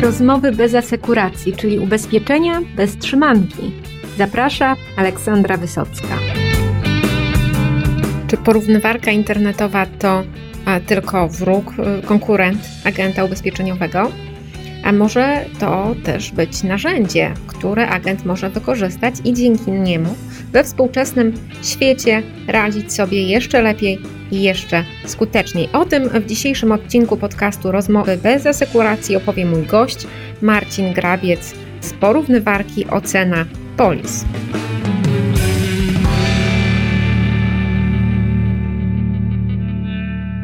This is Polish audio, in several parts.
Rozmowy bez asekuracji, czyli ubezpieczenia bez trzymanki. Zaprasza Aleksandra Wysocka. Czy porównywarka internetowa to tylko wróg, y, konkurent agenta ubezpieczeniowego? A może to też być narzędzie, które agent może wykorzystać i dzięki niemu we współczesnym świecie radzić sobie jeszcze lepiej i jeszcze skuteczniej. O tym w dzisiejszym odcinku podcastu Rozmowy bez asekuracji opowie mój gość Marcin Grabiec z porównywarki Ocena Polis.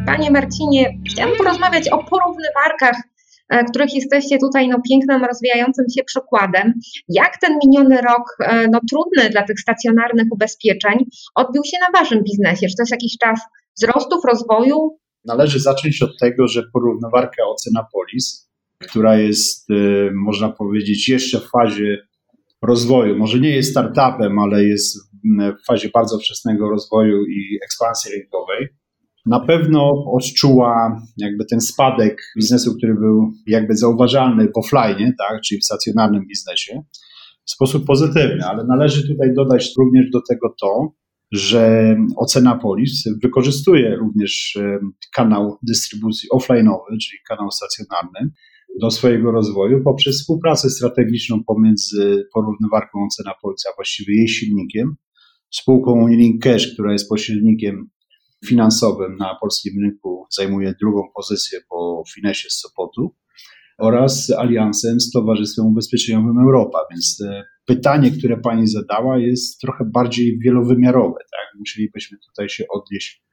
Panie Marcinie, chciałam porozmawiać o porównywarkach których jesteście tutaj no, pięknym, rozwijającym się przykładem. Jak ten miniony rok, e, no, trudny dla tych stacjonarnych ubezpieczeń, odbił się na Waszym biznesie? Czy to jest jakiś czas wzrostów, rozwoju? Należy zacząć od tego, że porównywarka Ocena Polis, która jest, e, można powiedzieć, jeszcze w fazie rozwoju, może nie jest startupem, ale jest w fazie bardzo wczesnego rozwoju i ekspansji rynkowej, na pewno odczuła jakby ten spadek biznesu, który był jakby zauważalny w offline, tak, czyli w stacjonarnym biznesie, w sposób pozytywny, ale należy tutaj dodać również do tego to, że Ocena Polis wykorzystuje również kanał dystrybucji offline'owy, czyli kanał stacjonarny, do swojego rozwoju poprzez współpracę strategiczną pomiędzy porównywarką Ocena Polis, a właściwie jej silnikiem, spółką Unilink Cash, która jest pośrednikiem finansowym na polskim rynku zajmuje drugą pozycję po Finesie z Sopotu oraz aliansem z Towarzystwem Ubezpieczeniowym Europa. Więc pytanie, które pani zadała, jest trochę bardziej wielowymiarowe. Tak? Musielibyśmy tutaj się odnieść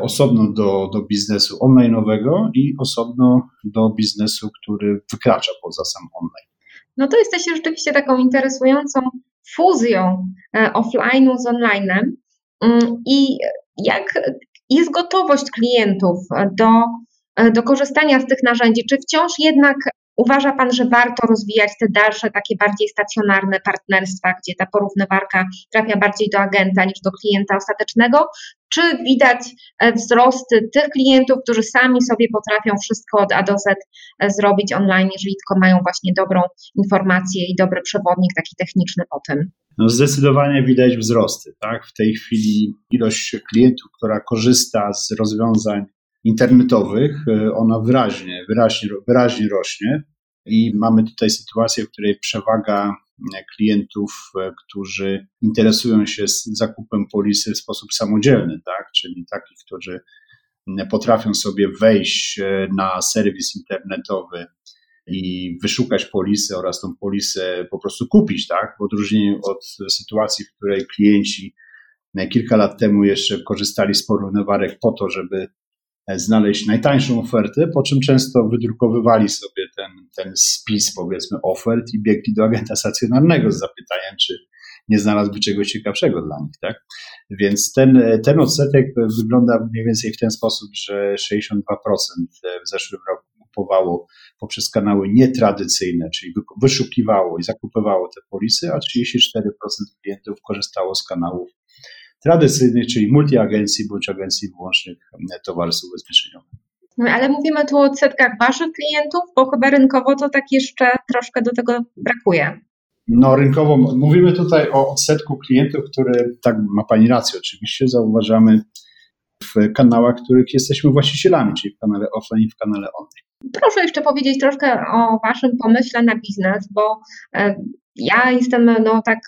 osobno do, do biznesu online'owego i osobno do biznesu, który wykracza poza sam online. No to jesteście rzeczywiście taką interesującą fuzją e, offline'u z online'em. Mm, I jak jest gotowość klientów do, do korzystania z tych narzędzi? Czy wciąż jednak uważa Pan, że warto rozwijać te dalsze, takie bardziej stacjonarne partnerstwa, gdzie ta porównywarka trafia bardziej do agenta niż do klienta ostatecznego? Czy widać wzrost tych klientów, którzy sami sobie potrafią wszystko od A do Z e, zrobić online, jeżeli tylko mają właśnie dobrą informację i dobry przewodnik taki techniczny po tym? No zdecydowanie widać wzrosty. Tak? W tej chwili ilość klientów, która korzysta z rozwiązań internetowych, e, ona wyraźnie, wyraźnie, wyraźnie rośnie i mamy tutaj sytuację, w której przewaga klientów, e, którzy interesują się zakupem polisy w sposób samodzielny, tak? czyli takich, którzy potrafią sobie wejść e, na serwis internetowy i wyszukać polisę oraz tą polisę po prostu kupić, tak? W odróżnieniu od sytuacji, w której klienci kilka lat temu jeszcze korzystali z porównywarek po to, żeby znaleźć najtańszą ofertę, po czym często wydrukowywali sobie ten, ten spis, powiedzmy, ofert i biegli do agenta stacjonarnego z zapytaniem, czy nie znalazłby czegoś ciekawszego dla nich, tak? Więc ten, ten odsetek wygląda mniej więcej w ten sposób, że 62% w zeszłym roku kupowało poprzez kanały nietradycyjne, czyli wyszukiwało i zakupywało te polisy, a 34% klientów korzystało z kanałów tradycyjnych, czyli multiagencji bądź agencji wyłącznych towarzystw ubezpieczeniowych. No, ale mówimy tu o odsetkach waszych klientów, bo chyba rynkowo to tak jeszcze troszkę do tego brakuje. No, rynkowo mówimy tutaj o odsetku klientów, który, tak ma Pani rację, oczywiście, zauważamy w kanałach, których jesteśmy właścicielami, czyli w kanale offline i w kanale online. Proszę jeszcze powiedzieć troszkę o Waszym pomyśle na biznes, bo e, ja jestem no, tak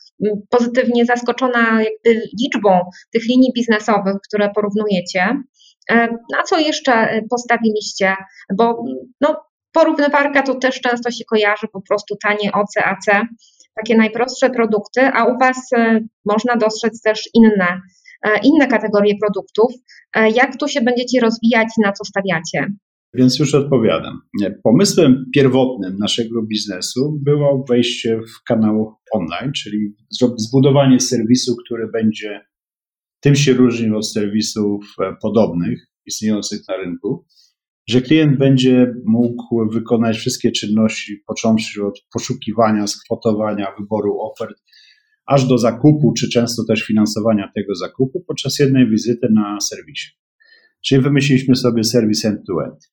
pozytywnie zaskoczona jakby liczbą tych linii biznesowych, które porównujecie. E, na co jeszcze postawiliście? Bo no, porównywarka to też często się kojarzy po prostu tanie OC, AC, takie najprostsze produkty, a u Was e, można dostrzec też inne, e, inne kategorie produktów. Jak tu się będziecie rozwijać, na co stawiacie? Więc już odpowiadam. Pomysłem pierwotnym naszego biznesu było wejście w kanał online, czyli zbudowanie serwisu, który będzie tym się różnił od serwisów e, podobnych, istniejących na rynku, że klient będzie mógł wykonać wszystkie czynności, począwszy od poszukiwania, skwotowania, wyboru ofert, aż do zakupu, czy często też finansowania tego zakupu podczas jednej wizyty na serwisie. Czyli wymyśliliśmy sobie serwis end-to-end.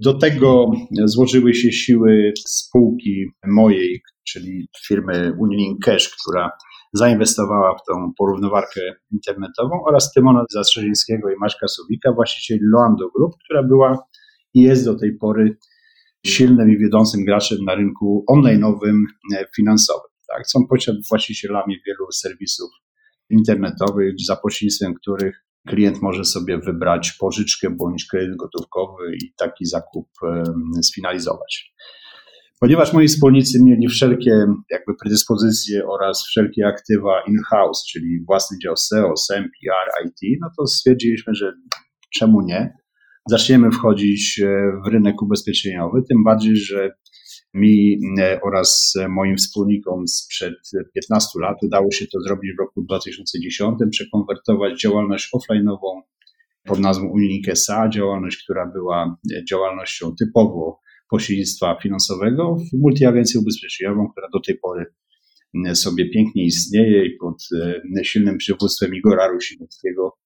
Do tego złożyły się siły spółki mojej, czyli firmy Unilink Cash, która zainwestowała w tą porównywarkę internetową oraz Tymona Zastrzeżyńskiego i Maćka Sobika, właścicieli Loando Group, która była i jest do tej pory silnym i wiodącym graczem na rynku online'owym e, finansowym. Tak? Są właścicielami wielu serwisów internetowych, za pośrednictwem których klient może sobie wybrać pożyczkę bądź kredyt gotówkowy i taki zakup sfinalizować. Ponieważ moi wspólnicy mieli wszelkie jakby predyspozycje oraz wszelkie aktywa in-house, czyli własny dział SEO, SEM, PR, IT, no to stwierdziliśmy, że czemu nie? Zaczniemy wchodzić e, w rynek ubezpieczeniowy, tym bardziej, że mi e, oraz moim wspólnikom sprzed 15 lat udało się to zrobić w roku 2010, przekonwertować działalność offline'ową pod nazwą Unique SA, działalność, która była e, działalnością typowo pośrednictwa finansowego w multiagencję ubezpieczeniową, która do tej pory e, sobie pięknie istnieje i pod silnym przywództwem Igora Rusinowskiego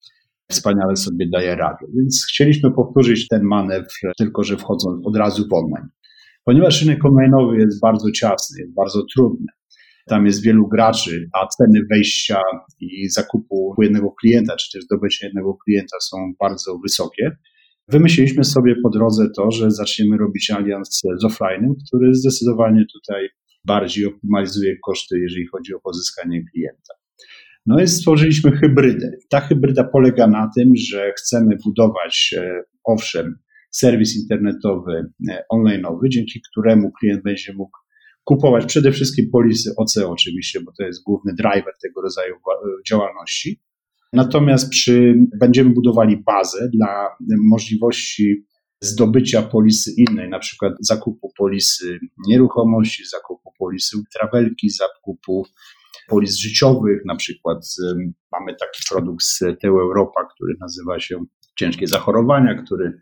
wspaniale sobie daje radę. Więc chcieliśmy powtórzyć ten manewr, tylko że wchodząc od razu w online. Ponieważ rynek online'owy jest bardzo ciasny, jest bardzo trudny, tam jest wielu graczy, a ceny wejścia i zakupu jednego klienta, czy też zdobycia jednego klienta są bardzo wysokie, wymyśliliśmy sobie po drodze to, że zaczniemy robić alians z offline'em, który zdecydowanie tutaj bardziej optymalizuje koszty, jeżeli chodzi o pozyskanie klienta. No i stworzyliśmy hybrydę. Ta hybryda polega na tym, że chcemy budować, e, owszem, serwis internetowy e, online'owy, dzięki któremu klient będzie mógł kupować przede wszystkim polisy OC oczywiście, bo to jest główny driver tego rodzaju działalności. Natomiast przy, będziemy budowali bazę dla możliwości zdobycia polisy innej, na przykład zakupu polisy nieruchomości, zakupu polisy travelki, zakupu polis życiowych, na przykład mamy taki produkt z Teu Europa, który nazywa się Ciężkie Zachorowania, który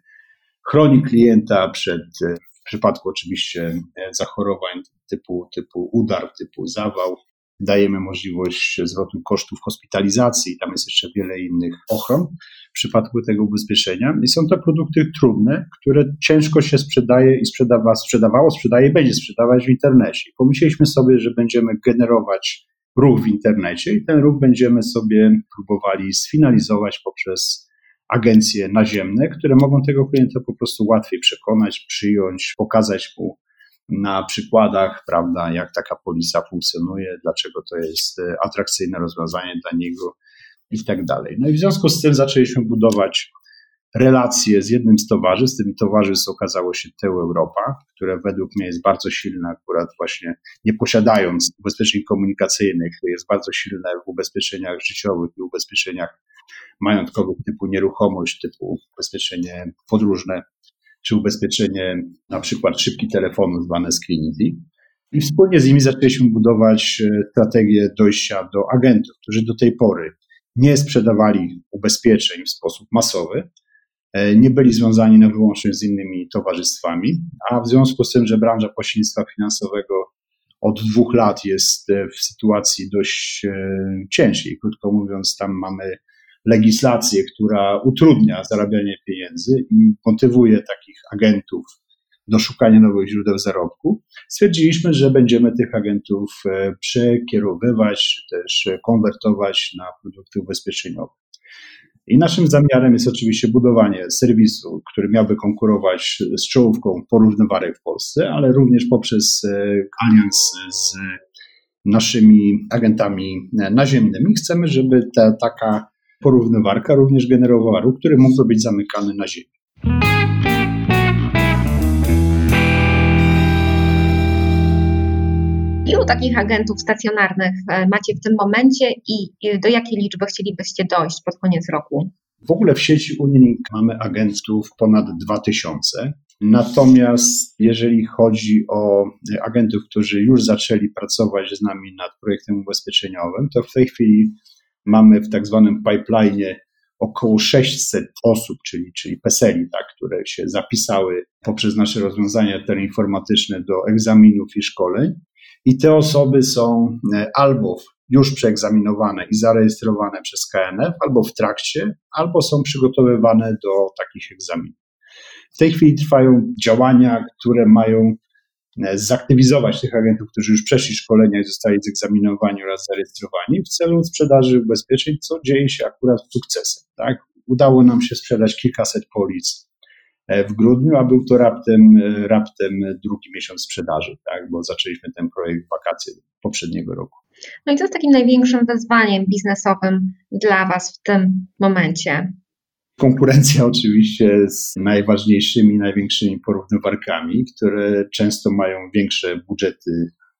chroni klienta przed, e, w przypadku oczywiście e, zachorowań typu, typu udar, typu zawał, dajemy możliwość zwrotu kosztów hospitalizacji, tam jest jeszcze wiele innych ochron w przypadku tego ubezpieczenia. I są to produkty trudne, które ciężko się sprzedaje i sprzedawa, sprzedawało, sprzedaje będzie sprzedawać w internecie. Pomyśleliśmy sobie, że będziemy generować ruch w internecie i ten ruch będziemy sobie próbowali sfinalizować poprzez agencje naziemne, które mogą tego klienta po prostu łatwiej przekonać, przyjąć, pokazać mu na przykładach, prawda, jak taka polisa funkcjonuje, dlaczego to jest e, atrakcyjne rozwiązanie dla niego i tak dalej. No i w związku z tym zaczęliśmy budować relacje z jednym z towarzystw. Tym towarzystw okazało się Teu Europa, które według mnie jest bardzo silne, akurat właśnie nie posiadając ubezpieczeń komunikacyjnych, jest bardzo silne w ubezpieczeniach życiowych i ubezpieczeniach majątkowych typu nieruchomość, typu ubezpieczenie podróżne, czy ubezpieczenie na przykład szybki telefonu zwane Screenity. I wspólnie z nimi zaczęliśmy budować e, strategię dojścia do agentów, którzy do tej pory nie sprzedawali ubezpieczeń w sposób masowy, e, nie byli związani na wyłącznie z innymi towarzystwami, a w związku z tym, że branża pośrednictwa finansowego od dwóch lat jest e, w sytuacji dość ciężkiej, krótko mówiąc, tam mamy legislację, która utrudnia zarabianie pieniędzy i motywuje takich agentów do szukania nowych źródeł zarobku, stwierdziliśmy, że będziemy tych agentów e, przekierowywać, czy też konwertować na produkty ubezpieczeniowe. I naszym zamiarem jest oczywiście budowanie serwisu, który miałby konkurować z czołówką porównywarek w Polsce, ale również poprzez e, alians z naszymi agentami naziemnymi. Chcemy, żeby ta taka porównywarka również generowała ruch, który mógłby być zamykany na ziemi. Ilu takich agentów stacjonarnych e, macie w tym momencie i do jakiej liczby chcielibyście dojść pod koniec roku? W ogóle w sieci Unilink mamy agentów ponad 2000. Natomiast jeżeli chodzi o agentów, którzy już zaczęli pracować z nami nad projektem ubezpieczeniowym, to w tej chwili mamy w tak zwanym pipeline około 600 osób, czyli, czyli PESELi, tak, które się zapisały poprzez nasze rozwiązania teleinformatyczne do egzaminów i szkoleń. I te osoby są e, albo już przeegzaminowane i zarejestrowane przez KNF, albo w trakcie, albo są przygotowywane do takich egzaminów. W tej chwili trwają działania, które mają zaktywizować tych agentów, którzy już przeszli szkolenia i zostali zegzaminowani oraz zarejestrowani w celu sprzedaży ubezpieczeń, co dzieje się akurat sukcesem. Tak? Udało nam się sprzedać kilkaset polic e, w grudniu, a był to raptem, e, raptem drugi miesiąc sprzedaży, tak? bo zaczęliśmy ten projekt w wakacje poprzedniego roku. No i co jest takim największym wyzwaniem biznesowym dla Was w tym momencie? Konkurencja oczywiście z najważniejszymi, największymi porównywarkami, które często mają większe budżety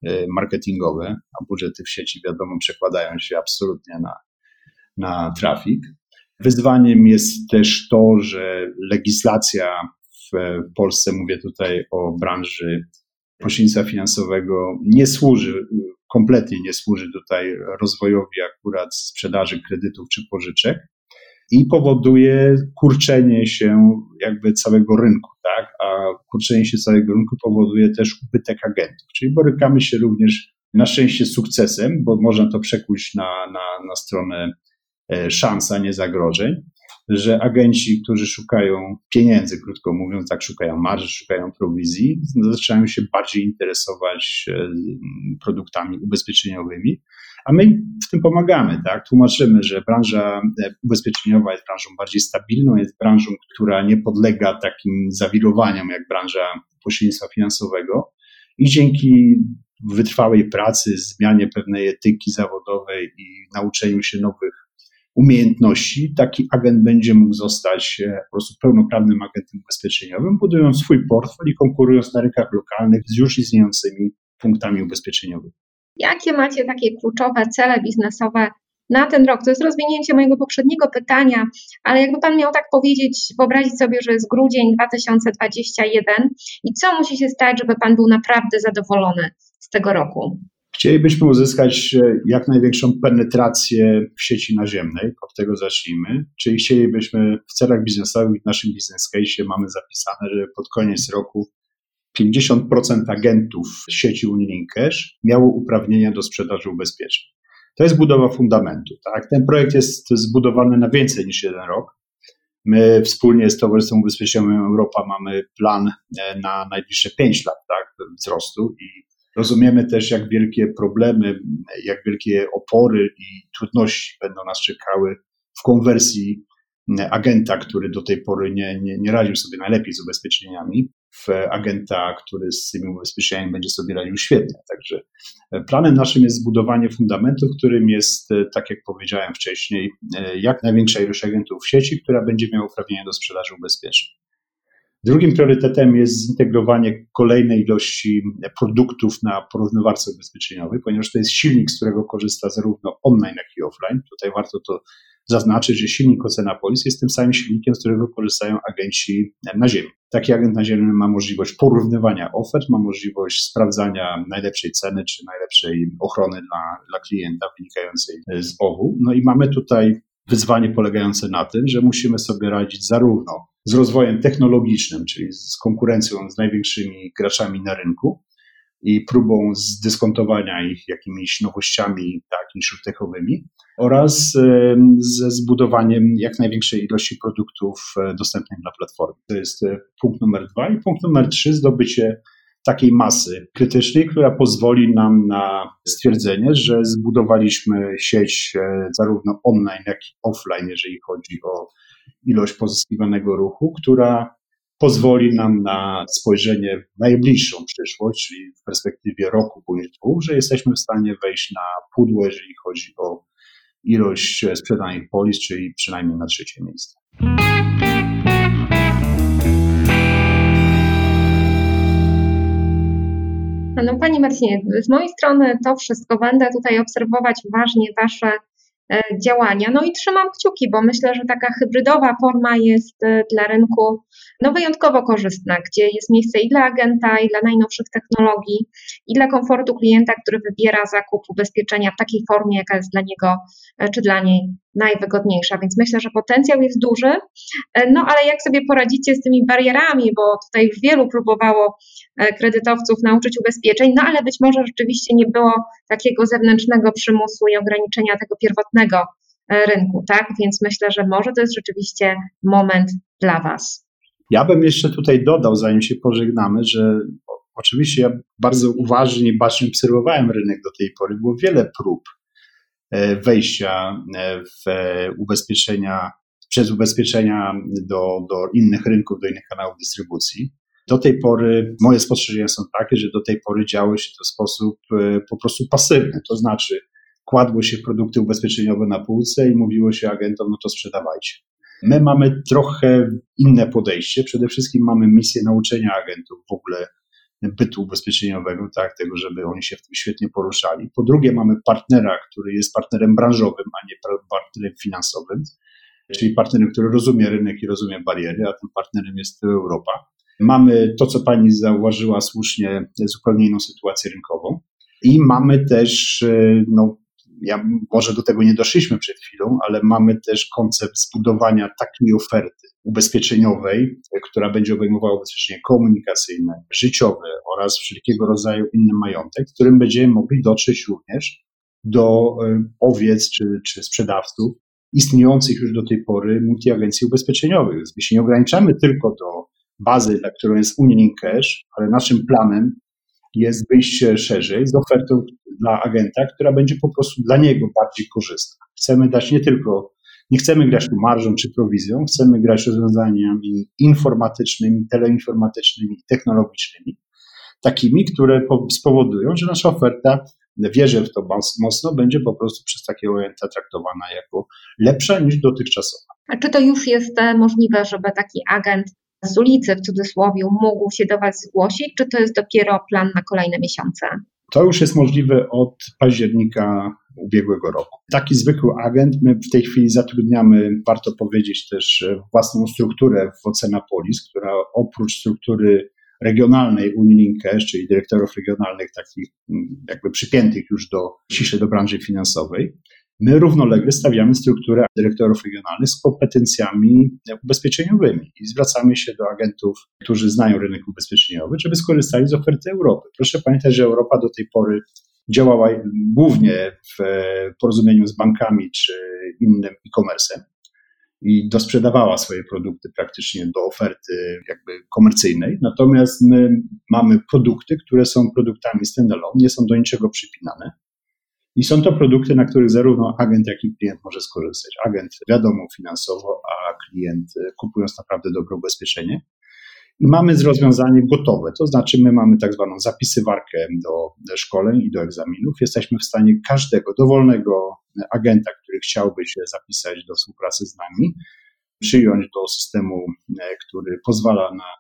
e, marketingowe, a budżety w sieci, wiadomo, przekładają się absolutnie na, na trafik. Wyzwaniem jest też to, że legislacja w, Polsce, mówię tutaj o branży pośrednictwa finansowego, nie służy kompletnie nie służy tutaj rozwojowi akurat sprzedaży kredytów czy pożyczek i powoduje kurczenie się jakby całego rynku, tak? A kurczenie się całego rynku powoduje też ubytek agentów. Czyli borykamy się również na szczęście sukcesem, bo można to przekuć na, na, na stronę e, szans, a nie zagrożeń, że agenci, którzy szukają pieniędzy, krótko mówiąc, tak szukają marży, szukają prowizji, zaczynają się bardziej interesować e, produktami ubezpieczeniowymi, a my w tym pomagamy, tak? Tłumaczymy, że branża e, ubezpieczeniowa jest branżą bardziej stabilną, jest branżą, która nie podlega takim zawirowaniom jak branża pośrednictwa finansowego i dzięki wytrwałej pracy, zmianie pewnej etyki zawodowej i nauczeniu się nowych umiejętności, taki agent będzie mógł zostać e, po prostu pełnoprawnym agentem ubezpieczeniowym, budując swój portfel i konkurując na rynkach lokalnych z już istniejącymi punktami ubezpieczeniowymi. Jakie macie takie kluczowe cele biznesowe na ten rok? To jest rozwinięcie mojego poprzedniego pytania, ale jakby Pan miał tak powiedzieć, wyobrazić sobie, że jest grudzień 2021 i co musi się stać, żeby Pan był naprawdę zadowolony z tego roku? Chcielibyśmy uzyskać e, jak największą penetrację w sieci naziemnej, od tego zacznijmy, czyli chcielibyśmy w celach biznesowych w naszym business case mamy zapisane, że pod koniec roku 50% agentów sieci Unilink Cash miało uprawnienia do sprzedaży ubezpieczeń. To jest budowa fundamentu. Tak? Ten projekt jest zbudowany na więcej niż jeden rok. My wspólnie z Towarzystwem Ubezpieczeniowym Europa mamy plan e, na najbliższe 5 lat tak, wzrostu i Rozumiemy też, jak wielkie problemy, jak wielkie opory i trudności będą nas czekały w konwersji agenta, który do tej pory nie, nie, nie radził sobie najlepiej z ubezpieczeniami, w agenta, który z tymi ubezpieczeniami będzie sobie radził świetnie. Także planem naszym jest zbudowanie fundamentu, którym jest, tak jak powiedziałem wcześniej, jak największa ilość agentów w sieci, która będzie miała uprawnienie do sprzedaży ubezpieczeń. Drugim priorytetem jest zintegrowanie kolejnej ilości produktów na porównywarce ubezpieczeniowej, ponieważ to jest silnik, z którego korzysta zarówno online, jak i offline. Tutaj warto to zaznaczyć, że silnik ocena polis jest tym samym silnikiem, z którego korzystają agenci na ziemi. Taki agent naziemny ma możliwość porównywania ofert, ma możliwość sprawdzania najlepszej ceny czy najlepszej ochrony dla, dla klienta wynikającej z OWU. No i mamy tutaj wyzwanie polegające na tym, że musimy sobie radzić zarówno z rozwojem technologicznym, czyli z konkurencją z największymi graczami na rynku i próbą zdyskontowania ich jakimiś nowościami tak, insurtechowymi oraz ze zbudowaniem jak największej ilości produktów e, dostępnych dla platformy. To jest e, punkt numer dwa. I punkt numer trzy, zdobycie takiej masy krytycznej, która pozwoli nam na stwierdzenie, że zbudowaliśmy sieć e, zarówno online, jak i offline, jeżeli chodzi o ilość pozyskiwanego ruchu, która pozwoli nam na spojrzenie w najbliższą przyszłość, czyli w perspektywie roku bądź dwóch, że jesteśmy w stanie wejść na pudło, jeżeli chodzi o ilość sprzedanych polis, czyli przynajmniej na trzecie miejsce. No Pani Marcinie, z mojej strony to wszystko. Będę tutaj obserwować uważnie Wasze E, działania. No i trzymam kciuki, bo myślę, że taka hybrydowa forma jest e, dla rynku no wyjątkowo korzystna, gdzie jest miejsce i dla agenta, i dla najnowszych technologii, i dla komfortu klienta, który wybiera zakup ubezpieczenia w takiej formie, jaka jest dla niego e, czy dla niej najwygodniejsza. Więc myślę, że potencjał jest duży. No ale jak sobie poradzicie z tymi barierami, bo tutaj już wielu próbowało kredytowców nauczyć ubezpieczeń, no ale być może rzeczywiście nie było takiego zewnętrznego przymusu i ograniczenia tego pierwotnego rynku, tak? Więc myślę, że może to jest rzeczywiście moment dla Was. Ja bym jeszcze tutaj dodał, zanim się pożegnamy, że oczywiście ja bardzo uważnie i bacznie obserwowałem rynek do tej pory. Było wiele prób e, wejścia e, w ubezpieczenia, przez ubezpieczenia do, do innych rynków, do innych kanałów dystrybucji. Do tej pory moje spostrzeżenia są takie, że do tej pory działo się to w sposób e, po prostu pasywny, to znaczy kładło się produkty ubezpieczeniowe na półce i mówiło się agentom, no to sprzedawajcie. My mamy trochę inne podejście. Przede wszystkim mamy misję nauczenia agentów w ogóle bytu ubezpieczeniowego, tak, tego, żeby oni się w tym świetnie poruszali. Po drugie, mamy partnera, który jest partnerem branżowym, a nie partnerem finansowym, czyli partnerem, który rozumie rynek i rozumie bariery, a tym partnerem jest Europa. Mamy to, co pani zauważyła słusznie, zupełnie inną sytuację rynkową. I mamy też, e, no, ja, może do tego nie doszliśmy przed chwilą, ale mamy też koncept zbudowania takiej oferty ubezpieczeniowej, która będzie obejmowała ubezpieczenie komunikacyjne, życiowe oraz wszelkiego rodzaju inny majątek, w którym będziemy mogli dotrzeć również do e, owiec czy, czy sprzedawców istniejących już do tej pory multiagencji ubezpieczeniowych. Więc my się nie ograniczamy tylko do bazy, na którą jest Union Cash, ale naszym planem jest wyjście szerzej z ofertą dla agenta, która będzie po prostu dla niego bardziej korzystna. Chcemy dać nie tylko, nie chcemy grać tu marżą czy prowizją, chcemy grać rozwiązaniami informatycznymi, teleinformatycznymi, technologicznymi, takimi, które spowodują, że nasza oferta, wierzę w to mocno, będzie po prostu przez takiego agenta traktowana jako lepsza niż dotychczasowa. A czy to już jest e, możliwe, żeby taki agent z ulicy w cudzysłowie mógł się do Was zgłosić, czy to jest dopiero plan na kolejne miesiące? To już jest możliwe od października ubiegłego roku. Taki zwykły agent, my w tej chwili zatrudniamy, warto powiedzieć też, własną strukturę w Ocenapolis, która oprócz struktury regionalnej Cash, czyli dyrektorów regionalnych, takich mm, jakby przypiętych już do, ściśle do branży finansowej, My równolegle stawiamy strukturę dyrektorów regionalnych z kompetencjami ubezpieczeniowymi i zwracamy się do agentów, którzy znają rynek ubezpieczeniowy, żeby skorzystali z oferty Europy. Proszę pamiętać, że Europa do tej pory działała głównie w porozumieniu z bankami czy innym e-commerce'em i dosprzedawała swoje produkty praktycznie do oferty jakby komercyjnej. Natomiast my mamy produkty, które są produktami standalone, nie są do niczego przypinane i są to produkty, na których zarówno agent, jak i klient może skorzystać. Agent wiadomo finansowo, a klient e, kupując naprawdę dobre ubezpieczenie. I mamy rozwiązanie gotowe, to znaczy my mamy tak zwaną zapisywarkę do szkoleń i do egzaminów. Jesteśmy w stanie każdego dowolnego agenta, który chciałby się zapisać do współpracy z nami, przyjąć do systemu, e, który pozwala na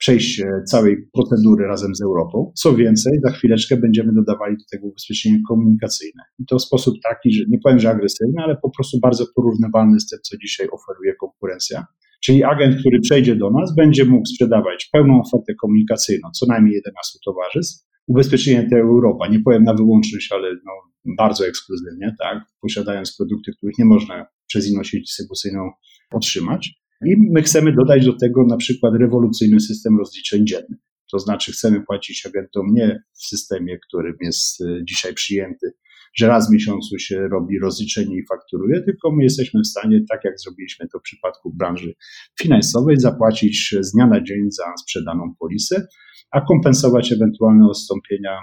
przejście całej procedury razem z Europą. Co więcej, za chwileczkę będziemy dodawali do tego ubezpieczenie komunikacyjne. I to w sposób taki, że nie powiem, że agresywny, ale po prostu bardzo porównywalny z tym, co dzisiaj oferuje konkurencja. Czyli agent, który przejdzie do nas, będzie mógł sprzedawać pełną ofertę komunikacyjną, co najmniej 11 towarzystw. Ubezpieczenie te Europa, nie powiem na wyłączność, ale no, bardzo ekskluzywnie, tak, posiadając produkty, których nie można przez inną sieć dystrybucyjną otrzymać. I my chcemy dodać do tego na przykład rewolucyjny system rozliczeń dziennych. To znaczy chcemy płacić agentom nie w systemie, którym jest e, dzisiaj przyjęty, że raz w miesiącu się robi rozliczenie i fakturuje, tylko my jesteśmy w stanie, tak jak zrobiliśmy to w przypadku branży finansowej, zapłacić z dnia na dzień za sprzedaną polisę, a kompensować ewentualne odstąpienia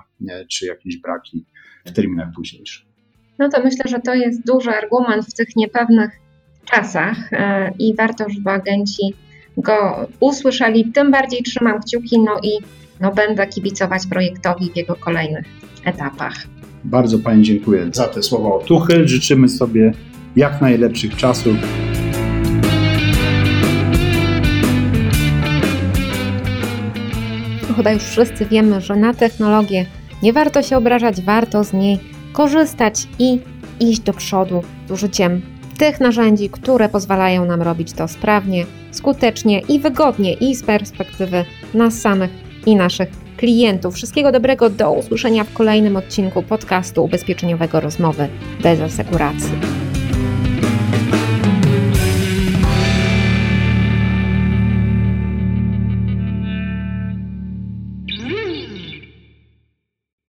czy jakieś braki w terminach późniejszych. No to myślę, że to jest duży argument w tych niepewnych czasach e, i warto, żeby agenci go usłyszeli. Tym bardziej trzymam kciuki, no i no, będę kibicować projektowi w jego kolejnych etapach. Bardzo Pani dziękuję za te słowa otuchy. Życzymy sobie jak najlepszych czasów. Chyba już wszyscy wiemy, że na technologię nie warto się obrażać, warto z niej korzystać i iść do przodu z użyciem tych narzędzi, które pozwalają nam robić to sprawnie, skutecznie i wygodnie i z perspektywy nas samych i naszych klientów. Wszystkiego dobrego, do usłyszenia w kolejnym odcinku podcastu ubezpieczeniowego Rozmowy bez asekuracji.